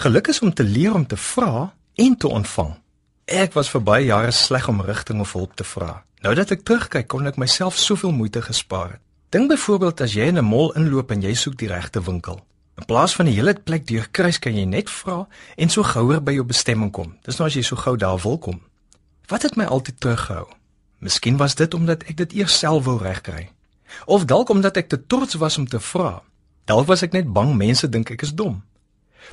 Geluk is om te leer om te vra en te ontvang. Ek was vir baie jare sleg om rigting of hulp te vra. Nou dat ek terugkyk, kon ek myself soveel moeite gespaar het. Dink byvoorbeeld as jy in 'n mall inloop en jy soek die regte winkel. In plaas van die hele plek deurkruis, kan jy net vra en so gouer by jou bestemming kom. Dis nou as jy so gou daar wil kom. Wat het my altyd teruggehou? Miskien was dit omdat ek dit eers self wou regkry. Of dalk omdat ek te trots was om te vra. Dalk was ek net bang mense dink ek is dom.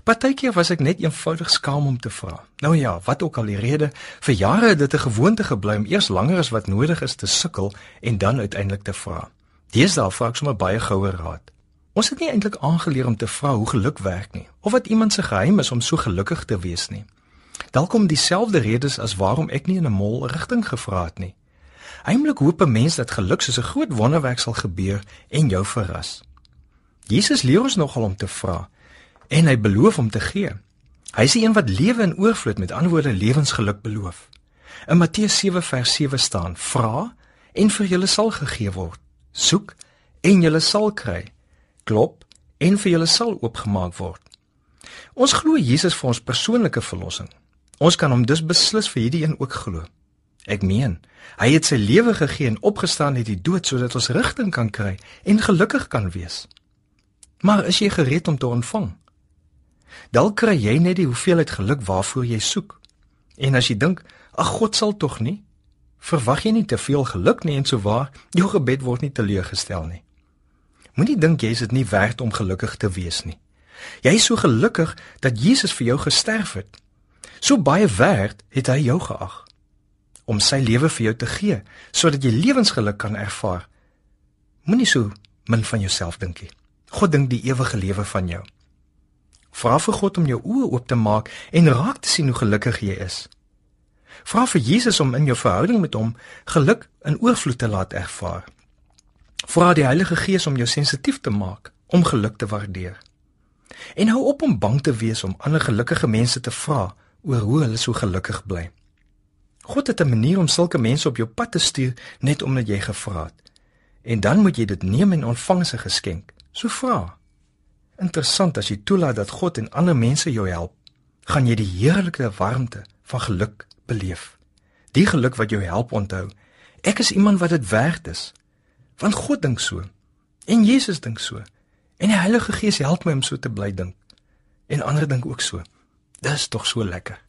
Partykeer was ek net eenvoudig skaam om te vra. Nou ja, wat ook al die rede, vir jare het dit 'n gewoonte gebly om eers langer as wat nodig is te sukkel en dan uiteindelik te vra. Deesdae vra ek sommer baie gouer raad. Ons het nie eintlik aangeleer om te vra hoe geluk werk nie of wat iemand se geheim is om so gelukkig te wees nie. Dalk kom dieselfde redes as waarom ek nie in 'n mol rigting gevra het nie. Heimlik hoop 'n mens dat geluk soos 'n groot wonderwerk sal gebeur en jou verras. Jesus leer ons nogal om te vra en hy beloof om te gee. Hy is die een wat lewe in oorvloed met antwoorde lewensgeluk beloof. In Matteus 7 vers 7 staan: Vra en vir julle sal gegee word. Soek en julle sal kry. Klop en vir julle sal oopgemaak word. Ons glo Jesus vir ons persoonlike verlossing. Ons kan hom dus beslis vir hierdie een ook glo. Ek meen, hy het sy lewe gegee en opgestaan uit die dood sodat ons rigting kan kry en gelukkig kan wees. Maar is jy gereed om te ontvang? Dalk kry jy net die hoeveelheid geluk waarvoor jy soek. En as jy dink, ag God sal tog nie, verwag jy nie te veel geluk nie en so waar, jou gebed word nie teleurgestel nie. Moenie dink jy is dit nie werd om gelukkig te wees nie. Jy is so gelukkig dat Jesus vir jou gesterf het. So baie werd het hy jou geag om sy lewe vir jou te gee sodat jy lewensgeluk kan ervaar. Moenie so min van jouself dink nie. God dink die ewige lewe van jou. Vra vir God om jou oë oop te maak en raak te sien hoe gelukkig jy is. Vra vir Jesus om in jou verhouding met hom geluk in oorvloed te laat ervaar. Vra die Heilige Gees om jou sensitief te maak om geluk te waardeer. En hou op om bang te wees om ander gelukkige mense te vra oor hoe hulle so gelukkig bly. God het 'n manier om sulke mense op jou pad te stuur net omdat jy gevra het. En dan moet jy dit neem en ontvang as 'n geskenk. So vra. Interessant as jy toelaat dat God en ander mense jou help, gaan jy die heerlike warmte van geluk beleef. Die geluk wat jou help onthou, ek is iemand wat dit werd is. Want God dink so en Jesus dink so. En die Heilige Gees help my om so te bly dink. En ander dink ook so. Dis tog so lekker.